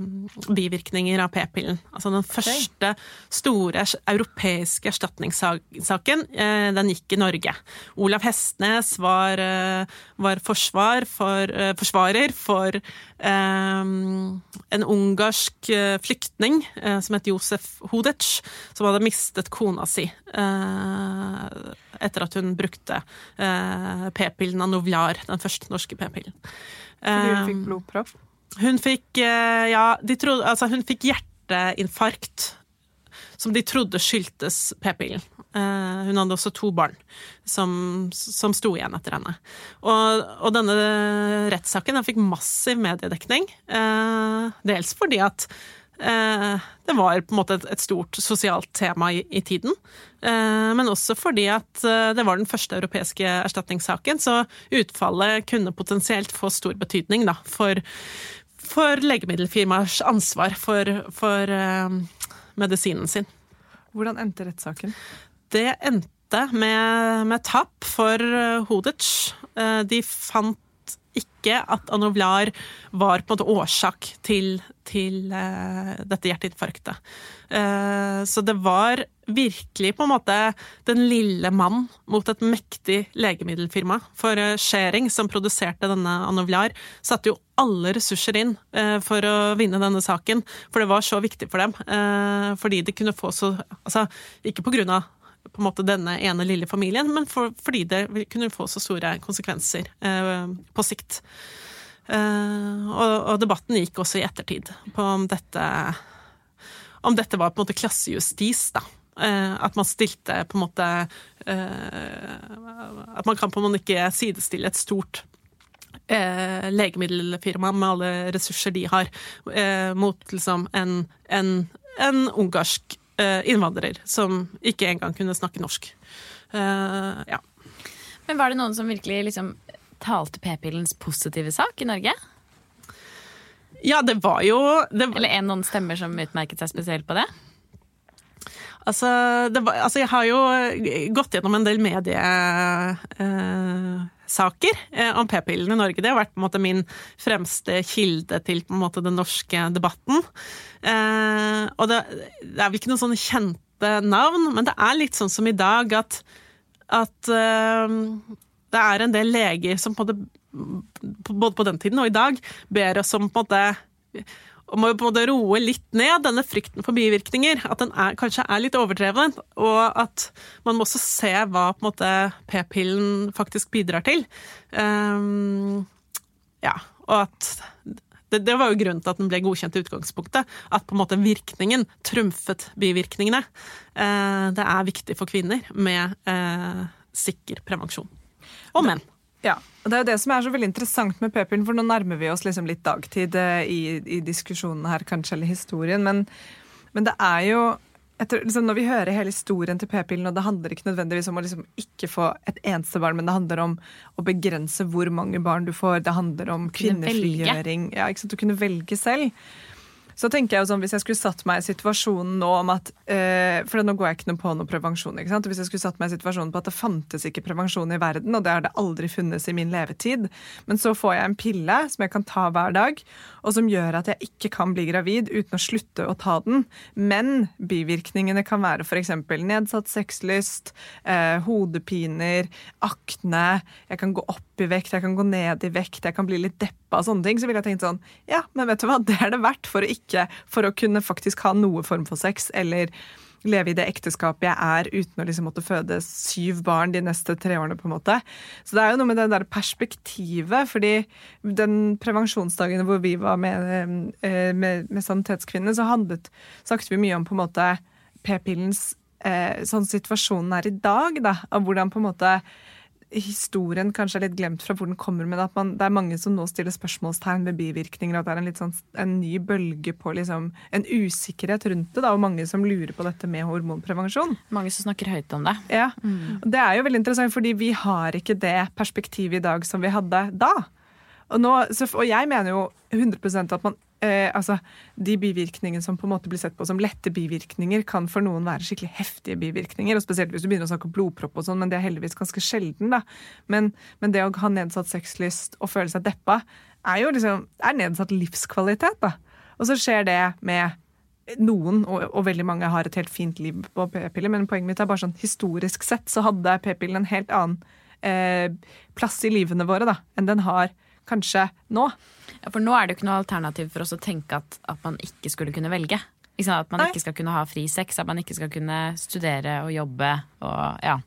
bivirkninger av p-pillen. Altså den første store europeiske erstatningssaken, eh, den gikk i Norge. Olav Hestnes var, eh, var forsvar for, eh, forsvarer for eh, en ungarsk flyktning som het Josef Hodec, som hadde mistet kona si etter at hun brukte p-pillen av Novlar den første norske p-pillen. Fordi hun fikk blodpropp? Hun fikk, eh, ja, trodde, altså hun fikk hjerteinfarkt som de trodde skyldtes p-pillen. Uh, hun hadde også to barn som, som sto igjen etter henne. Og, og denne rettssaken den fikk massiv mediedekning. Uh, dels fordi at det var på en måte et, stort sosialt tema i, tiden. men også fordi at det var den første europeiske erstatningssaken, så utfallet kunne potensielt få stor betydning da, for for legemiddelfirmaers ansvar for, for uh, medisinen sin. Hvordan endte rettssaken? Det endte med, med tap for Hodic. De fant ikke at anovlar var på en måte årsak til, til uh, dette hjerteinfarktet. Uh, så det var virkelig på en måte den lille mann mot et mektig legemiddelfirma. For uh, Schering, som produserte denne anovlar, satte jo alle ressurser inn for å vinne denne saken. For det var så viktig for dem. fordi de kunne få så Altså, ikke på grunn av på en måte denne ene lille familien, men for, fordi det kunne få så store konsekvenser eh, på sikt. Eh, og, og, debatten gikk også i ettertid på om dette om dette var på en måte klassejustis, da. Eh, at man stilte på en måte eh, At man kan på en måte ikke sidestille et stort eh, legemiddelfirma med alle ressurser de har, mot liksom en, en, en ungarsk innvandrer som ikke engang kunne snakke norsk. Uh, ja. Men var det noen som virkelig liksom talte p-pillens positive sak i Norge? Ja, det var jo det var... Eller er noen stemmer som utmerket seg spesielt på det? Altså, det var, altså, jeg har jo gått gjennom en del medie... eh, om p-pillen i Norge. Det har vært måte min fremste kilde til måte den norske debatten. Eh, og det, det, er vel ikke noen sånne kjente navn, men det er litt sånn som i dag at, at eh, det er en del leger som på det, både på den tiden og i dag ber oss om på en måte og må jo på en måte roe litt ned denne frykten for bivirkninger. At den er, kanskje er litt overdreven, og at man må også se hva på en måte p-pillen faktisk bidrar til. Um, ja, og at det, det, var jo grunnen til at den ble godkjent i utgangspunktet. At på en måte virkningen trumfet bivirkningene. Uh, det er viktig for kvinner med uh, sikker prevensjon. Og menn. Ja, og Det er jo det som er så veldig interessant med p-pillen, for nå nærmer vi oss liksom litt dagtid eh, i, i diskusjonen her, kanskje, eller historien. Men, men det er jo etter, liksom, Når vi hører hele historien til p-pillen, og det handler ikke nødvendigvis om å liksom ikke få et eneste barn, men det handler om å begrense hvor mange barn du får, det handler om kvinnefrigjøring, ja, ikke sant, å kunne velge selv, så tenker jeg jo sånn, hvis jeg skulle satt meg i situasjonen nå om at eh, For nå går jeg ikke noe på noe prevensjon. ikke sant? Hvis jeg skulle satt meg i situasjonen på at det fantes ikke prevensjon i verden, og det har det aldri funnes i min levetid, men så får jeg en pille som jeg kan ta hver dag, og som gjør at jeg ikke kan bli gravid uten å slutte å ta den, men bivirkningene kan være f.eks. nedsatt sexlyst, eh, hodepiner, akne, jeg kan gå opp i vekt, jeg kan gå ned i vekt, jeg kan bli litt deppa og sånne ting, så ville jeg tenkt sånn Ja, men vet du hva, *laughs* det er det verdt for å ikke For å kunne faktisk ha noe form for sex, eller leve i det ekteskapet jeg er uten å liksom måtte føde syv barn de neste tre årene. på en måte. Så det er jo noe med det der perspektivet. fordi den prevensjonsdagen hvor vi var med, eh, med, med Sanitetskvinnene, så handlet, snakket vi mye om på en måte p-pillens eh, sånn situasjonen er i dag. da, Av hvordan på en måte historien kanskje er litt glemt fra hvor den kommer, men at man, det er mange som nå stiller spørsmålstegn ved bivirkninger, og at det er en, litt sånn, en ny bølge på liksom, en usikkerhet rundt det, da, og mange som lurer på dette med hormonprevensjon. Mange som snakker høyt om det. Ja, og Det er jo veldig interessant, fordi vi har ikke det perspektivet i dag som vi hadde da. Og, nå, og jeg mener jo 100% at man eh, altså, de bivirkningene som på en måte blir sett på som lette bivirkninger, kan for noen være skikkelig heftige bivirkninger. og Spesielt hvis du begynner å snakke om blodpropp og sånn, men det er heldigvis ganske sjelden. da. Men, men, det å ha nedsatt sexlyst og føle seg deppa, er jo liksom, er nedsatt livskvalitet. da. Og så skjer det med noen, og, og, veldig mange har et helt fint liv på p-piller, men poenget mitt er bare sånn historisk sett så hadde p-pillen en helt annen eh, plass i livene våre da, enn den har kanskje nå. Ja, for nå er det jo ikke noe alternativ for oss å tenke at, at man ikke skulle kunne velge. At man Nei. ikke skal kunne ha fri sex, at man ikke skal kunne studere og jobbe og ja.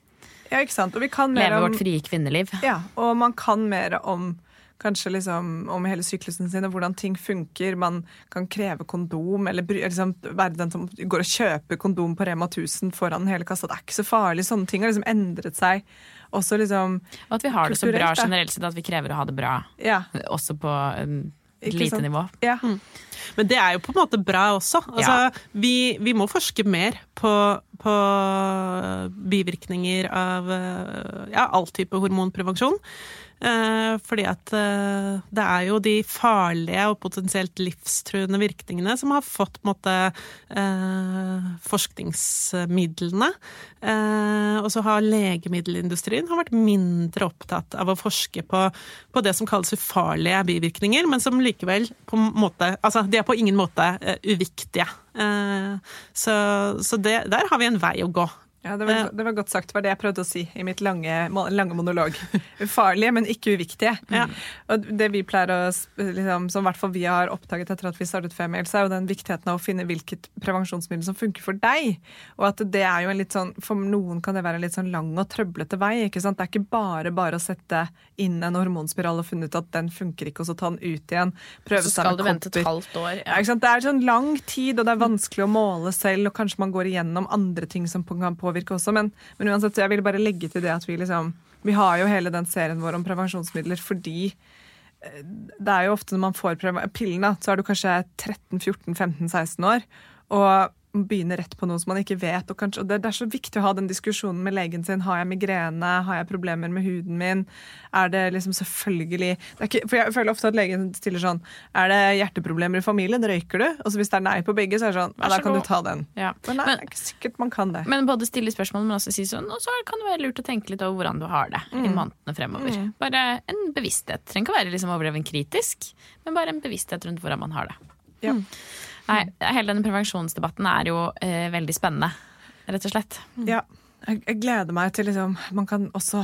Ja, ikke sant. Og vi kan Leve om, vårt frie kvinneliv. Ja, og man kan mer om kanskje liksom om hele syklusen sin og hvordan ting funker. Man kan kreve kondom, eller liksom være den som går og kjøper kondom på Rema 1000 foran hele kassa. Det er ikke så farlig. Sånne ting har liksom endret seg også liksom Og at vi har det så bra generelt sett at vi krever å ha det bra. Ja. Også på et lite sant? nivå. Ja. Mm. Men det er jo på en måte bra også. Altså, ja. vi, vi, må forske mer på, på bivirkninger av ja, all type hormonprevensjon. Eh, fordi at eh, det er jo de farlige og potensielt livstruende virkningene som har fått måte eh, forskningsmidlene. Og så har legemiddelindustrien har vært mindre opptatt av å forske på, på, det som kalles ufarlige bivirkninger, men som likevel på måte Altså, de er på ingen måte uviktige. Så, så det, der har vi en vei å gå. Ja, det var, det var, godt sagt. Det var det jeg prøvde å si i mitt lange, lange monolog. Ufarlige, men ikke uviktige. Ja. Og det vi pleier å liksom, Som hvert fall vi har oppdaget etter at vi startet Female, så er jo den viktigheten av å finne hvilket prevensjonsmiddel som funker for deg. Og at det er jo en litt sånn For noen kan det være en litt sånn lang og trøblete vei. ikke sant? Det er ikke bare bare å sette inn en hormonspiral og finne ut at den funker ikke, og så ta den ut igjen. Prøve så skal du vente et halvt år. Ja. Ja, det er sånn lang tid, og det er vanskelig å måle selv, og kanskje man går igjennom andre ting som kan på påvirke også, men, men, uansett, jeg vil bare legge til det at vi liksom Vi har jo hele den serien vår om prevensjonsmidler fordi eh, det er jo ofte når man får pillene, så er du kanskje 13-14-15-16 år. Og begynne rett på noe som man ikke vet. Og, kanskje, og det, det, er så viktig å ha den diskusjonen med legen sin. Har jeg migrene? Har jeg problemer med huden min? Er det liksom selvfølgelig det ikke, For jeg føler ofte at legen stiller sånn Er det hjerteproblemer i familien? Røyker du? Og så hvis det er nei på begge, så er det sånn Ja, da kan du ta den. Ja. Men nei, men, det er ikke sikkert man kan det. Men både stille spørsmål, men også si sånn Og så kan det være lurt å tenke litt over hvordan du har det mm. i månedene fremover. Mm. Bare en bevissthet. Trenger ikke å være liksom overdreven kritisk, men bare en bevissthet rundt hvordan man har det. Ja. Mm. Nei, hele denne prevensjonsdebatten er jo eh, veldig spennende, rett og slett. Ja. Jeg, gleder meg til liksom Man kan også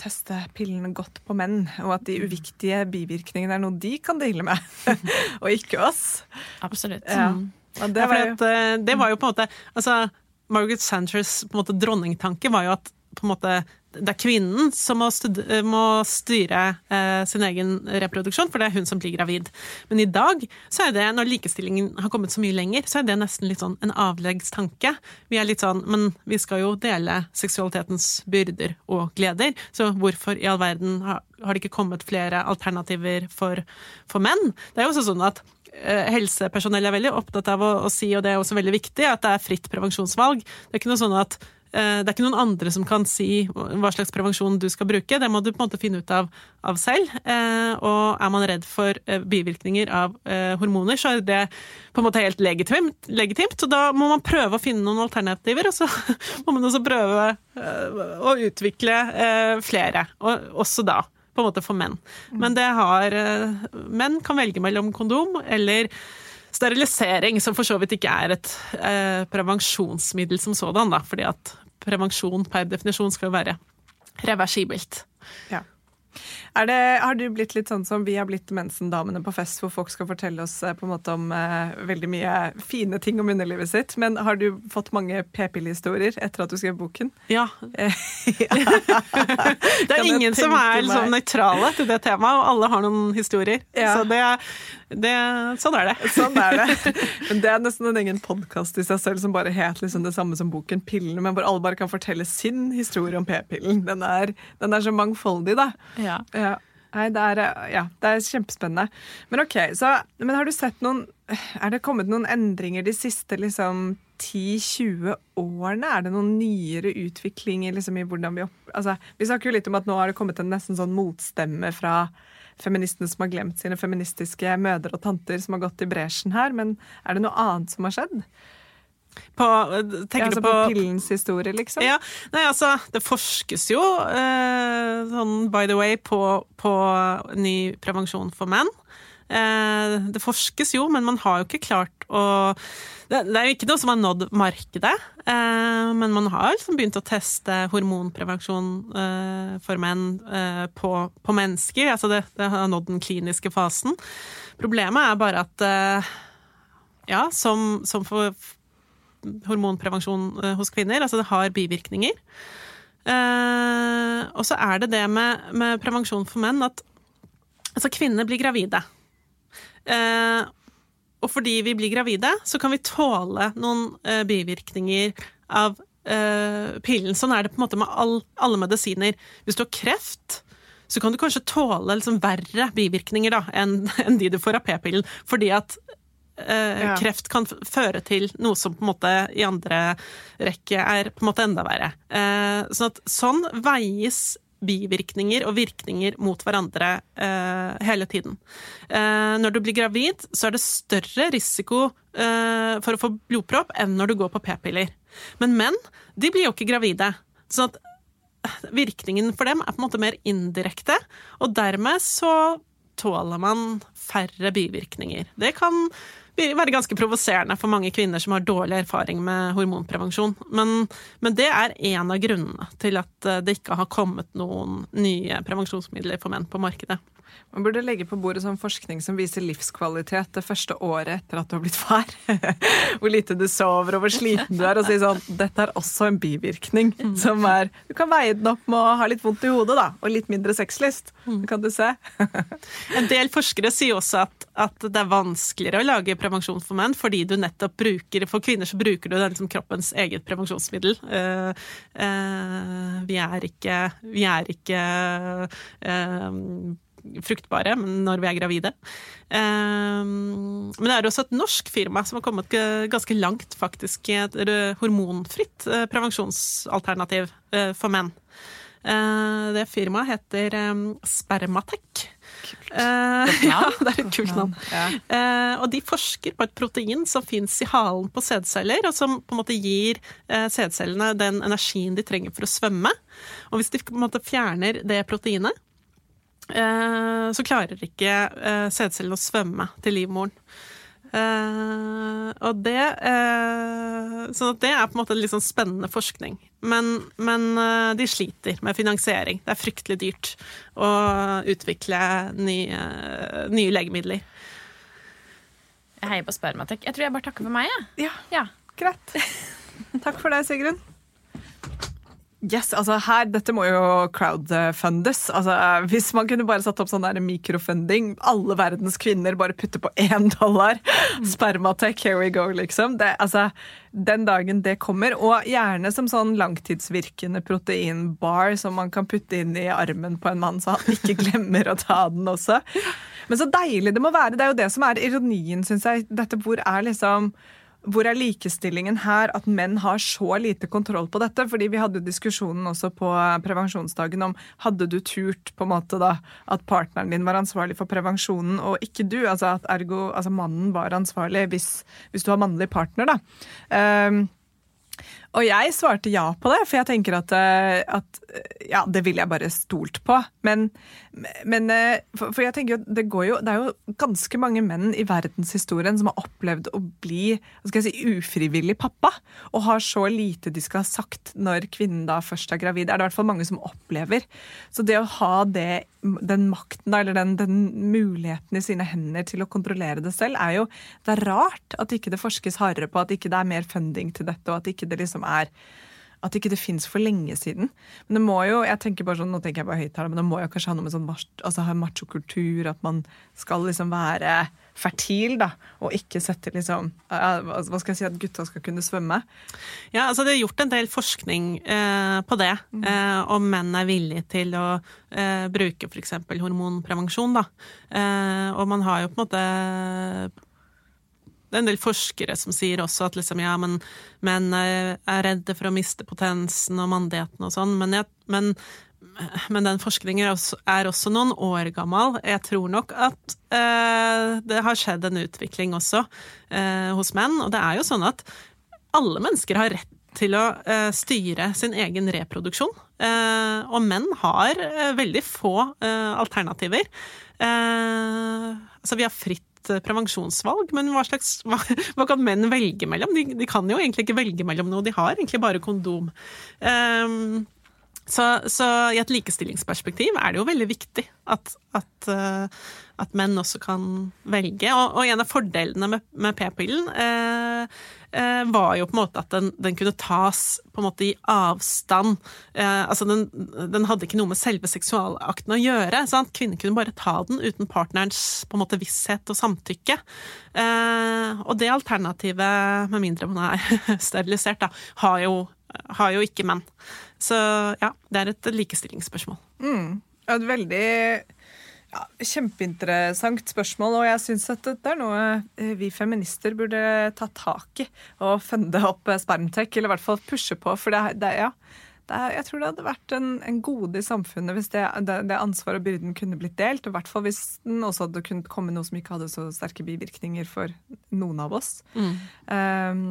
teste pillene godt på menn, og at de uviktige bivirkningene er noe de kan deale med, *laughs* og ikke oss. Absolutt. Ja. Mm. Det, var jo, eh, det var jo på en måte altså, Margaret Sanchers på en måte dronningtanke var jo at på en måte det er kvinnen som må, må styre eh, sin egen reproduksjon, for det er hun som blir gravid. Men i dag, så er det, når likestillingen har kommet så mye lenger, så er det nesten litt sånn en avleggstanke. Vi er litt sånn Men vi skal jo dele seksualitetens byrder og gleder, så hvorfor i all verden har, har det ikke kommet flere alternativer for, for menn? Det er jo også sånn at eh, helsepersonell er veldig opptatt av å, å, si, og det er også veldig viktig, at det er fritt prevensjonsvalg. Det er ikke noe sånn at det er ikke noen andre som kan si hva slags prevensjon du skal bruke. Det må du på en måte finne ut av, av selv. Og er man redd for bivirkninger av hormoner, så er det på en måte helt legitimt. legitimt og da må man prøve å finne noen alternativer, og så *laughs* må man også prøve å utvikle flere. Og også da på en måte for menn. Men det har Menn kan velge mellom kondom eller sterilisering, som for så vidt ikke er et eh, prevensjonsmiddel som sådan, da, fordi at prevensjon per definisjon skal jo være reversibelt. Ja. Det, har du blitt litt sånn som vi har blitt mensendamene på fest, hvor folk skal fortelle oss eh, på en måte om eh, veldig mye fine ting om underlivet sitt? Men har du fått mange p-pillehistorier etter at du skrev boken? Ja. *laughs* ja. det er ingen som er liksom, nøytrale til det temaet, og alle har noen historier. Ja. Så det, det, sånn er det. Sånn er det. *laughs* Men det er nesten en egen podkast i seg selv som bare het liksom det samme som boken 'Pillene', men hvor alle bare kan fortelle sin historie om p-pillen. Den, den, er så mangfoldig, da. Ja. Nei, det er, ja, det er kjempespennende. Men ok, så, men har du sett noen Er det kommet noen endringer de siste liksom 10-20 årene? Er det noen nyere utviklinger liksom, i hvordan vi opp... Altså, vi snakker jo litt om at nå har det kommet en nesten sånn motstemme fra feministene som har glemt sine feministiske mødre og tanter som har gått i bresjen her, men er det noe annet som har skjedd? På, tenker ja, altså du på, på pillens historie, liksom? Ja, nei, altså, det forskes jo, eh, sånn by the way, på, på ny prevensjon for menn. Eh, det forskes jo, men man har jo ikke klart å det, det er jo ikke noe som har nådd markedet, eh, men man har liksom begynt å teste hormonprevensjon eh, for menn eh, på, på, mennesker. Altså det, det, har nådd den kliniske fasen. Problemet er bare at eh, ja, som, som for hormonprevensjon eh, hos kvinner. Altså det har bivirkninger. Eh, og så er det det med, med, prevensjon for menn at altså kvinner blir gravide. Eh, og fordi vi blir gravide, så kan vi tåle noen eh, bivirkninger av eh, pillen. Sånn er det på en måte med all, alle medisiner. Hvis du har kreft, så kan du kanskje tåle liksom verre bivirkninger da, enn, *laughs* enn de du får av p-pillen. Fordi at eh, kreft kan føre til noe som på en måte i andre rekke er på en måte enda verre. Eh, sånn at sånn veies bivirkninger og virkninger mot hverandre eh, hele tiden. Eh, når du blir gravid, så er det større risiko eh, for å få blodpropp enn når du går på p-piller. Men menn de blir jo ikke gravide. sånn at virkningen for dem er på en måte mer indirekte, og dermed så tåler man færre bivirkninger. Det kan være ganske provoserende for mange kvinner som har dårlig erfaring med hormonprevensjon. Men, men det er en av grunnene til at eh, det ikke har kommet noen nye prevensjonsmidler for menn på markedet. Man burde legge på bordet sånn forskning som viser livskvalitet det første året etter at du har blitt far. *laughs* hvor lite du sover og hvor sliten du er. Og si sånn Dette er også en bivirkning. Som er Du kan veie den opp med å ha litt vondt i hodet, da. Og litt mindre sexlyst. Det kan du se. *laughs* en del forskere sier også at, at, det er vanskeligere å lage prevensjon for menn fordi du nettopp bruker For kvinner så bruker du liksom kroppens eget prevensjonsmiddel. Uh, uh, vi er ikke, vi er ikke uh, fruktbare når vi er gravide. Ehm, men det er også et norsk firma som har kommet ganske langt faktisk i et hormonfritt eh, prevensjonsalternativ eh, for menn. Eh, det firmaet heter ehm, Spermatek. Kult. *laughs* ja, det er et kult navn. Ja. og de forsker på et protein som fins i halen på sædceller, og som på en måte gir sædcellene den energien de trenger for å svømme. Og hvis de på en måte fjerner det proteinet, så klarer ikke eh, sædcellen å svømme til livmoren. Uh, og det uh, Så det er på en måte litt sånn spennende forskning. Men, men uh, de sliter med finansiering. Det er fryktelig dyrt å utvikle nye, nye legemidler. Jeg heier på Spermatek. Jeg tror jeg bare takker for meg. Ja. ja. Greit. Takk for deg, Sigrun. Yes, altså her, Dette må jo crowdfundes. Altså, hvis man kunne bare satt opp sånn der mikrofunding, alle verdens kvinner bare putter på én dollar. Spermatek, here we go, liksom. Det, altså, den dagen det kommer. Og gjerne som sånn langtidsvirkende proteinbar som man kan putte inn i armen på en mann, så han ikke *laughs* glemmer å ta den også. Men så deilig det må være. Det er jo det som er ironien, syns jeg. Dette hvor er liksom hvor er likestillingen her at menn har så lite kontroll på dette? Fordi vi hadde jo diskusjonen også på prevensjonsdagen om hadde du turt på en måte da at partneren din var ansvarlig for prevensjonen og ikke du? Altså at ergo altså mannen var ansvarlig hvis, hvis du har mannlig partner, da. Um, og jeg svarte ja på det, for jeg tenker at, eh, at ja, det ville jeg bare stolt på. Men, men eh, for, jeg tenker jo, det, jo, det er jo ganske mange menn i verdenshistorien som har opplevd å bli si, ufrivillig pappa, og har så lite de skal ha sagt når kvinnen da først er gravid. Det er det i hvert fall mange som opplever. Så det å ha det, den makten eller den, den muligheten i sine hender til å kontrollere det selv, er jo det er rart at ikke det forskes hardere på, at ikke det er mer funding til dette, og at ikke det liksom som er at ikke det fins for lenge siden. Men det må jo jeg tenker bare sånn, nå tenker jeg bare høyt her, men det må jo kanskje ha noe med sånn altså, machokultur, at man skal liksom være fertil, da, og ikke sette liksom Hva skal jeg si, at gutta skal kunne svømme? Ja, altså det er gjort en del forskning eh, på det, mm. eh, om menn er villige til å eh, bruke f.eks. hormonprevensjon, da. Eh, og man har jo på en måte det er en del forskere som sier også at liksom, ja, men menn er redde for å miste potensen og mandigheten og sånn, men, men, men, den forskningen er også, er også, noen år gammel. Jeg tror nok at eh, det har skjedd en utvikling også eh, hos menn, og det er jo sånn at alle mennesker har rett til å eh, styre sin egen reproduksjon. Eh, og menn har eh, veldig få eh, alternativer. altså vi har fritt Eh, prevensjonsvalg, men hva, slags, *laughs* hva, hva kan menn velge mellom? De, de, kan jo egentlig ikke velge mellom noe, de har egentlig bare kondom. Um, så, så, i et likestillingsperspektiv er det jo veldig viktig at, at, uh, at menn også kan velge. Og, og en av fordelene med, med p-pillen eh, eh, var jo på en måte at den, den, kunne tas på en måte i avstand. altså den, den, hadde ikke noe med selve seksualakten å gjøre. Sant? Kvinner kunne bare ta den uten partnerens på en måte visshet og samtykke. og det alternativet, med mindre man er *laughs* sterilisert, da, har jo, har jo ikke menn. Så ja, det er et likestillingsspørsmål. Mm. Et veldig ja, kjempeinteressant spørsmål, og jeg syns at dette er noe eh, vi feminister burde ta tak i. Og funde opp spermtech, eller i hvert fall pushe på. For det, det, ja, er, jeg tror det hadde vært en, en gode i samfunnet hvis det, det, det ansvaret og byrden kunne blitt delt. Og i hvert fall hvis den også hadde kunnet komme noe som ikke hadde så sterke bivirkninger for noen av oss. Mm. Um,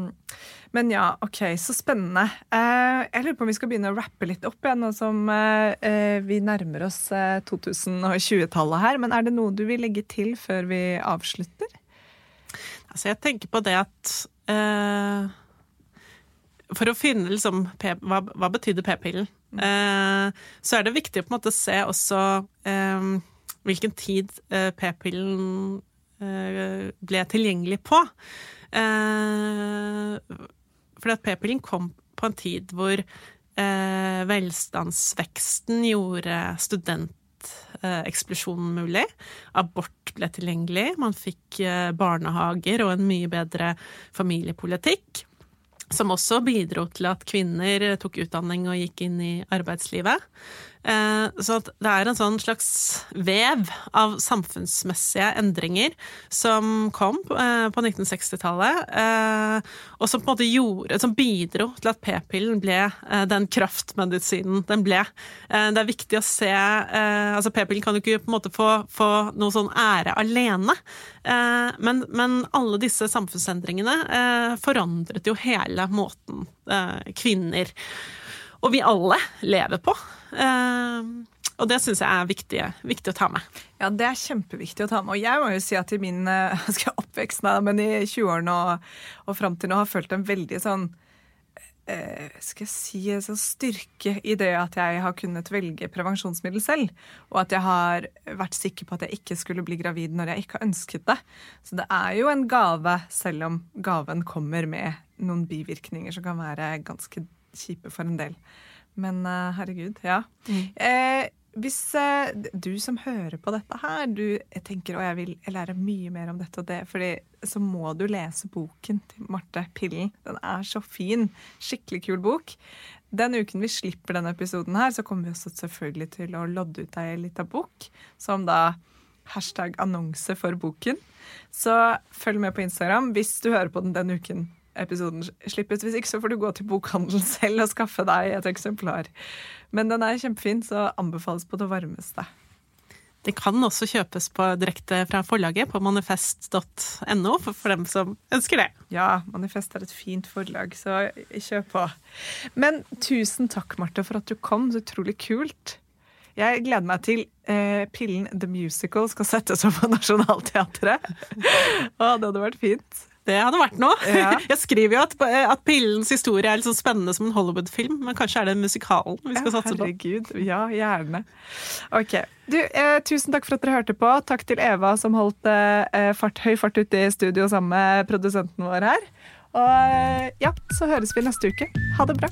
men ja, OK, så spennende. Uh, jeg lurer på om vi skal begynne å rappe litt opp igjen nå som uh, vi nærmer oss uh, 2020-tallet her. Men er det noe du vil legge til før vi avslutter? Altså, jeg tenker på det at for å finne liksom, hva, hva betydde p-pillen, mm. eh, så er det viktig å på en måte se også eh, hvilken tid eh, p-pillen eh, ble tilgjengelig på. Eh, fordi at p-pillen kom på en tid hvor eh, velstandsveksten gjorde studenteksplosjonen mulig. Abort ble tilgjengelig. Man fikk barnehager og en mye bedre familiepolitikk som også bidro til at kvinner tok utdanning og gikk inn i arbeidslivet. Eh, så det er en sånn slags vev av samfunnsmessige endringer som kom eh, på 1960-tallet, eh, og som på en måte gjorde, som bidro til at p-pillen ble den kraftmedisinen den ble. Det er viktig å se altså P-pillen kan jo ikke på en måte få, få noe sånn ære alene, men, men alle disse samfunnsendringene forandret jo hele måten kvinner og vi alle lever på. Eh, og det syns jeg er viktig, viktig, å ta med. Ja, det er kjempeviktig å ta med. Og jeg må jo si at i min *laughs* oppvekst, oppvekst, men i 20-årene og, og fram til nå har følt en veldig sånn eh, skal jeg si, sånn styrke i det at jeg har kunnet velge prevensjonsmiddel selv. Og at jeg har vært sikker på at jeg ikke skulle bli gravid når jeg ikke har ønsket det. Så det er jo en gave, selv om gaven kommer med noen bivirkninger som kan være ganske kjipe for en del. Men uh, herregud, ja. Mm. Eh, hvis eh, du som hører på dette her, du tenker å jeg vil lære mye mer om dette og det, fordi så må du lese boken til Marte Pillen. Den er så fin. Skikkelig kul bok. Den uken vi slipper denne episoden her, så kommer vi også selvfølgelig til å lodde ut ei lita bok, som da hashtag annonse for boken. Så følg med på Instagram hvis du hører på den den uken episoden slippes. Hvis ikke så får du gå til bokhandelen selv og skaffe deg et eksemplar. Men den er kjempefin, så anbefales på det varmeste. Det kan også kjøpes på, direkte fra forlaget på manifest.no, for, for dem som ønsker det. Ja, Manifest er et fint forlag, så kjøp på. Men tusen takk, Marte, for at du kom. Så utrolig kult. Jeg gleder meg til eh, Pillen The Musical skal settes opp på Nationaltheatret. Å, det hadde vært fint. Det hadde vært noe. *laughs* Ja. Jeg skriver jo at, at Pillens historie er litt sånn spennende som en Hollywood-film, men kanskje er det musikalen vi skal satse på. Herregud. Ja, gjerne. Ok. Du, eh, tusen takk for at dere hørte på. Takk til Eva som holdt eh, fart, høy fart ute i studio sammen med produsenten vår her. Og eh, ja, så høres vi neste uke. Ha det bra.